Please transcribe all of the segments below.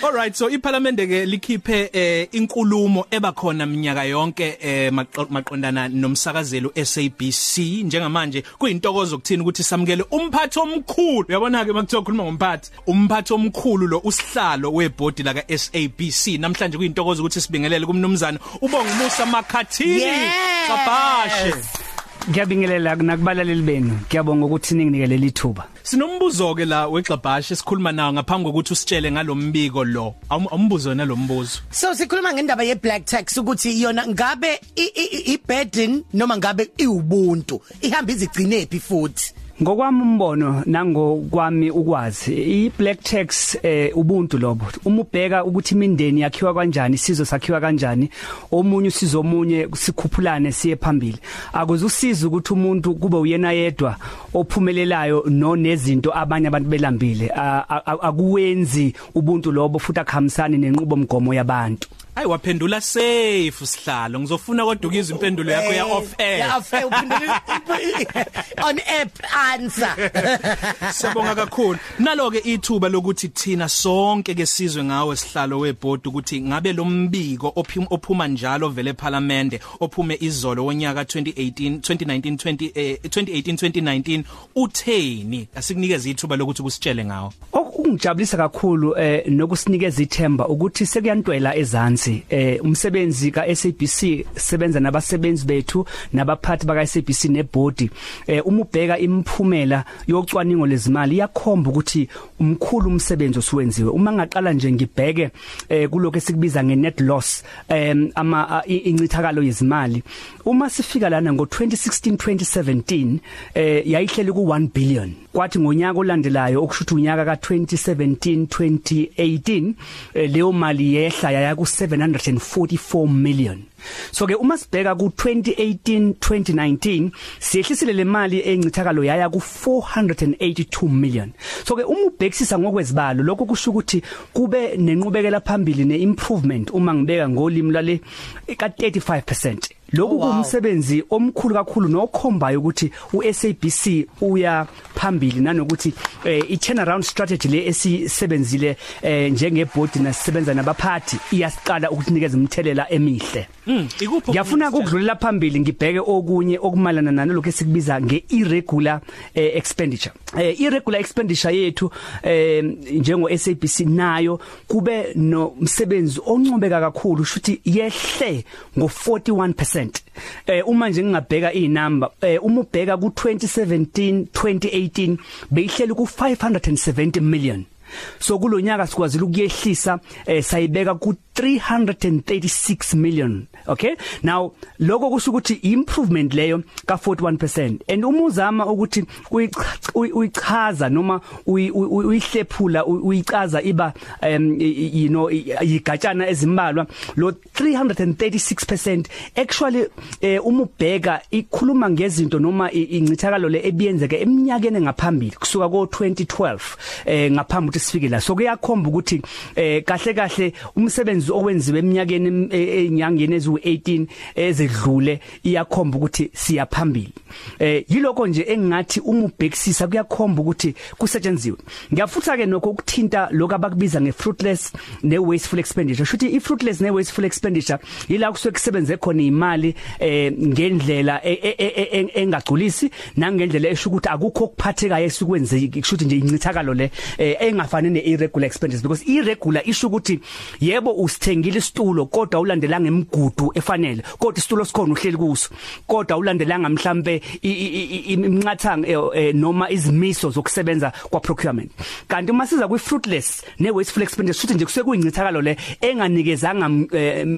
Alright so iParliament ke likhiphe eh, inkulumo ebakhona minyaka yonke eh, maqondana nomsakazelo SABC njengamanje kuyintokozo ukuthini ukuthi samukele umphathi omkhulu. Uyabona ke makuthiwa khuluma ngomphathi? Umphathi omkhulu lo usihlalo webhodi la ka SABC namhlanje kuyintokozo ukuthi sibingelele kumnumzana ubonga Musa Makhathini Kabashe. yes. Ngiyabingelela nakubalaleli benu. Ngiyabonga ukuthi ninginikele lithuba. Sinombuzo ke la wexabhashe sikhuluma nawo ngaphambi kokuthi usitshele ngalombiko lo. Awumbuzo nalombuzo. So sikhuluma ngendaba ye black tax ukuthi yona ngabe i burden noma ngabe iubuntu ihamba izigcine phi futhi. Ngokwami umbono nangokwami ukwazi i-black tax eh ubuntu lobo. Uma ubheka ukuthi imindeni yakhiwa kanjani isizwe sakhiwa kanjani omunye usizo omunye sikhuphulane siye phambili. Akuze usiza ukuthi umuntu kube uyena yedwa ophumelelayo no nezinto abanye abantu belambile. Akuwenzi ubuntu lobo futhi akhamisani nenqubo mgomo yabantu. Hayi waphendula safe sihlalo ngizofuna kodwa ukizwa impendulo yakho ya off air. Ya off air uphendula on app answer. Siyabonga kakhulu. Nalo ke ithuba lokuthi thina sonke ke sizwe ngawe sihlalo webhodi ukuthi ngabe lo mbiko ophuma njalo vele eParliament ophume izolo wonyaka 2018 2019 20 eh, 2018 2019 utheni asikunikeze ithuba lokuthi kusitshele ngawo. Okungijabulisa kakhulu eh nokusinikeza ithemba ukuthi sekuyantwela ezansi phansi eh umsebenzi ka SABC sebenza nabasebenzi bethu nabaphathi baka SABC nebody eh uma ubheka imphumela yocwaningo lezimali iyakhomba ukuthi umkhulu umsebenzi osuwenziwe. Uma ngaqala nje ngibheke eh kuloko esikubiza ngenet loss em ama incithakalo yezimali uma sifika lana ngo 2016 2017 eh yayihlela ku 1 billion. Kwathi ngonyaka olandelayo okushuthi unyaka ka 2017 2018 eh, leyo mali yehla yaya ku 744 million. So ke uma sibheka ku 2018 2019 siyehlisile le mali encithakalo yaya ku 482 million. So ke uma ubhekisisa ngokwezibalo lokho kusho ukuthi kube nenqubekela phambili neimprovement uma ngibeka ngolimi lale ka 35% lokhu oh, kumsebenzi omkhulu kakhulu nokhombayo ukuthi uSABC uya phambili nanokuthi eh, i turnaround strategy le esisebenzile eh, njengeboard nasisebenza nabaphathi iyasiqala ukunikeza umthelela emihle. Mm, ngiyafuna ukudlulela phambili ngibheke okunye okumalana nalokho esikubiza ngeirregular eh, expenditure. Irregular expenditure yethu njengo SABC nayo kube nomsebenzi oncomeka kakhulu shuthi yehle ngo 41% eh uma nje ngingabheka izinamba eh uma ubheka ku 2017 2018 beyihlela ku 570 million. So kulonyaka sikwazile ukuyehlisa eh sayibeka ku 336 million okay? Now lokho kusho ukuthi improvement leyo ka 41% and uma uzama ukuthi uyichaza noma uyihlephula uyicaza iba um you know igatshana ezimbalwa lo 336% actually eh uma ubheka ikhuluma ngezinto noma incithakalo le ebiyenzeke eminyakeni ngaphambili kusuka ko 2012 eh ngaphambi ukuthi sifike la. So kuyakhomba ukuthi eh kahle kahle umsebenzi owenziwe eminyakeni enyangeni ezu18 ezedlule iyakhomba ukuthi siya phambili. Eh yiloko nje engathi uma ubhekisisa kuyakhomba ukuthi kusetshenziswe ngiyafutha ke nokho ukuthinta lokho abakubiza ngefruitless ne wasteful expenditure. Shuthi ifruitless ne wasteful expenditure yila kusuke kusebenze khona imali eh ngendlela engagculisi nangendlela esho ukuthi akukho okuphathekayo esukwenzeki kushuthi nje incithakalo le engafani ne irregular expenditure. Because irregular isho ukuthi yebo usithengile isitulo kodwa ulandelanga emigudu efanele kodwa isitulo sikhona uhleli kuso kodwa ulandelanga mhlambe imnqathanga noma izimiso zokusebenza kwa procurement kanti uma siza kwi fruitless ne wasteful expenditure futhi nje kusuke kuyincithakalo le enganikezanga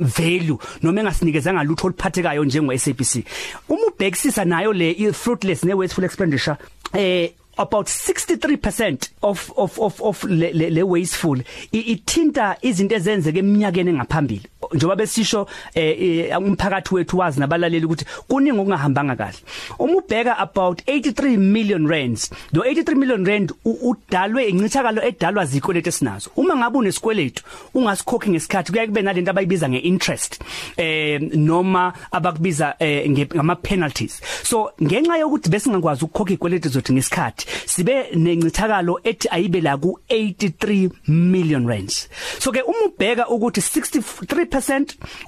value noma engasinikezanga lutho oluphathekayo njengo SABC uma ubhekisisa nayo le fruitless ne wasteful expenditure eh about 63% of of of of le, le, le wasteful ithinta izinto ezenzeke eminyakeni engaphambili. Njoba besisho eh, eh, umphakathi wethu wazi nabalaleli ukuthi kuningi okungahambanga kahle. Uma ubheka about 83 million rands lo 83 million rand udalwe incithakalo edalwa zikwelete esinazo. Uma ngabe unesikweletu ungasikhokhi ngesikhathi kuya kube nalento abayibiza ngeinterest eh noma abakubiza eh, ngama penalties so ngenxa yokuthi besingakwazi ukukhokha ikweleti zethu ngesikhathi sibe nencithakalo ethi ayibe la ku 83 million rands. So ke uma ubheka ukuthi 63%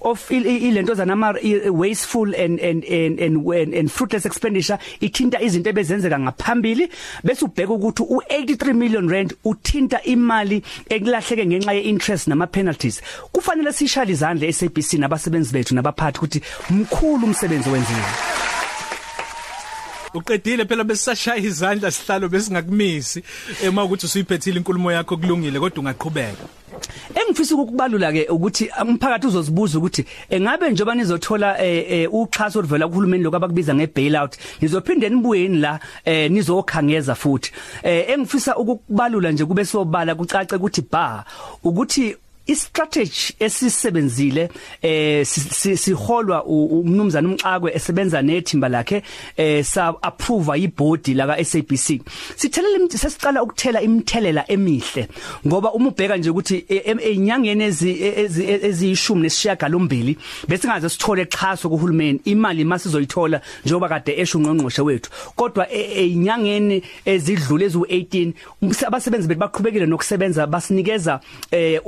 of il- i- ilento zanama i- wasteful and and and and, and, and fruitless expenditure ithinta izinto ebezenzeka ngaphambili bese ubheka ukuthi u83 million rand uthinta imali ekulahleke ngenxa yeinterest nama penalties kufanele sishale izandla SABC nabasebenzi bethu nabaphathi ukuthi mkhulu umsebenzi owenziwe. Uqedile phela besashaya izandla sihlalo besingakumisi ema ukuthi usuyiphethile inkulumo yakho kulungile kodwa ungaqhubeka. Engifisa ukukubalula ke ukuthi umphakathi uzozibuza ukuthi engabe njoba nizothola eh, eh, uxhaso oluvela kuhulumeni lokho abakubiza ngebailout nizophinde nibuyeni la eh, nizokhangeza futhi? Eh, engifisa ukukubalula nje kube sobala kucace ukuthi ba ukuthi istrategy esisebenzile eh si- si- siholwa umnumzana umxakwe esebenza nethimba lakhe eh sa approve ibhodi la ka SABC sithelela imthi- sesicala ukuthela imthelela emihle ngoba uma ubheka nje ukuthi enyangeni ezi eziyishumi nesishiyagalombili bese ngaze sithole exhaso kuhulumeni. Imali masizoyithola njengoba kade esho ungqongqoshe wethu. Kodwa enyangeni ezidlule ezu18 abasebenzi bethu baqhubekile nokusebenza basinikeza eh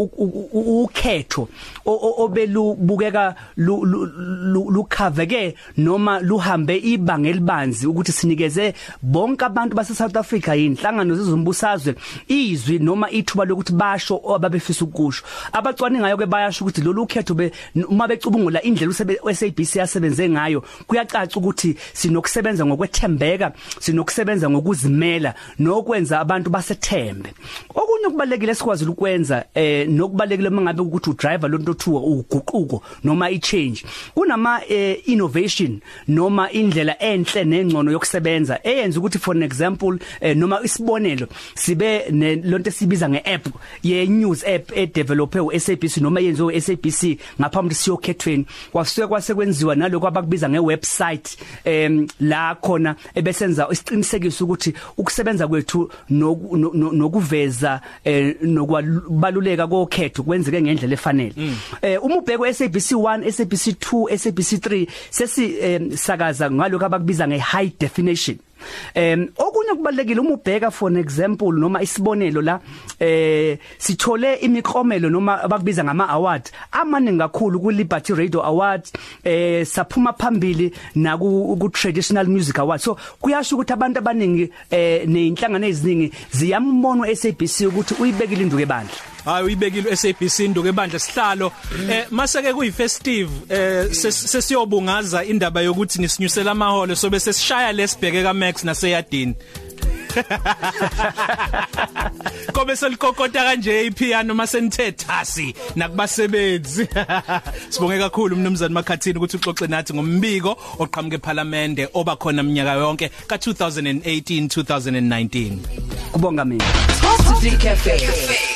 ukhetho obelubukeka lu- lu- lu- lukhaveke noma luhambe ibanga elibanzi ukuthi sinikeze bonke abantu base South Africa inhlangano zezombusazwe izwi noma ithuba lokuthi basho ababefisa ukusho. Abacwaningayo ke bayasho ukuthi lolu khetho be uma becubungula indlela uSABC yasebenze ngayo kuyacaca ukuthi sinokusebenza ngokwethembeka sinokusebenza ngokuzimela nokwenza abantu basethembe. Okunye kubalekile sikwazi ukwenza eh nokubalekile mangabe ukuthi udriver lonto thuwa uguquko noma ichange. Kunama eh, innovation noma indlela enhle nengcono yokusebenza eyenza ukuthi for example eh, noma isibonelo sibe lonto esibiza ngeapp ye news app edevelopwe uSABC noma yenziwe uSABC ngaphambi siyokhethweni. Kwasuke kwasekwenziwa naloko abakubiza ngewebsite em la khona ebesenza isiqinisekiso ukuthi ukusebenza kwethu noku- no- no- nokuveza eh, nokwabaluleka kokhetho kwenzeke ngendlela efanele. Eh uma ubheka SABC 1 SABC 2 SABC 3 sesi em, sakaza ngaloko abakubiza nge high definition. Em okunye kubalekile uma ubheka for an example noma isibonelo la eh sithole imiklomelo noma abakubiza ngama award amaningi kakhulu ku Liberty Radio Awards eh saphuma phambili na ku ku traditional music awards so kuyasho ukuthi abantu abaningi eh nezinhlangano eziningi ziyambona uSABC ukuthi uyibekile induku ebandla hayi uyibekile SABC induke bandla sihlalo. Eh mase ke kuyifestive eh ses- sesiyobungaza indaba yokuthi nisinyusela amaholo so bese sishaya lesibheke ka Max naseyadini. Kobe selikokota kanje ipiano masenithe thasi nakubasebenzi. Sibonge kakhulu umnumzane Makhathini ukuthi uxoxe nathi ngombiko oqhamuke eParliament obakhona minyaka yonke ka 2018 2019 kubonga mina. Positive Cafe.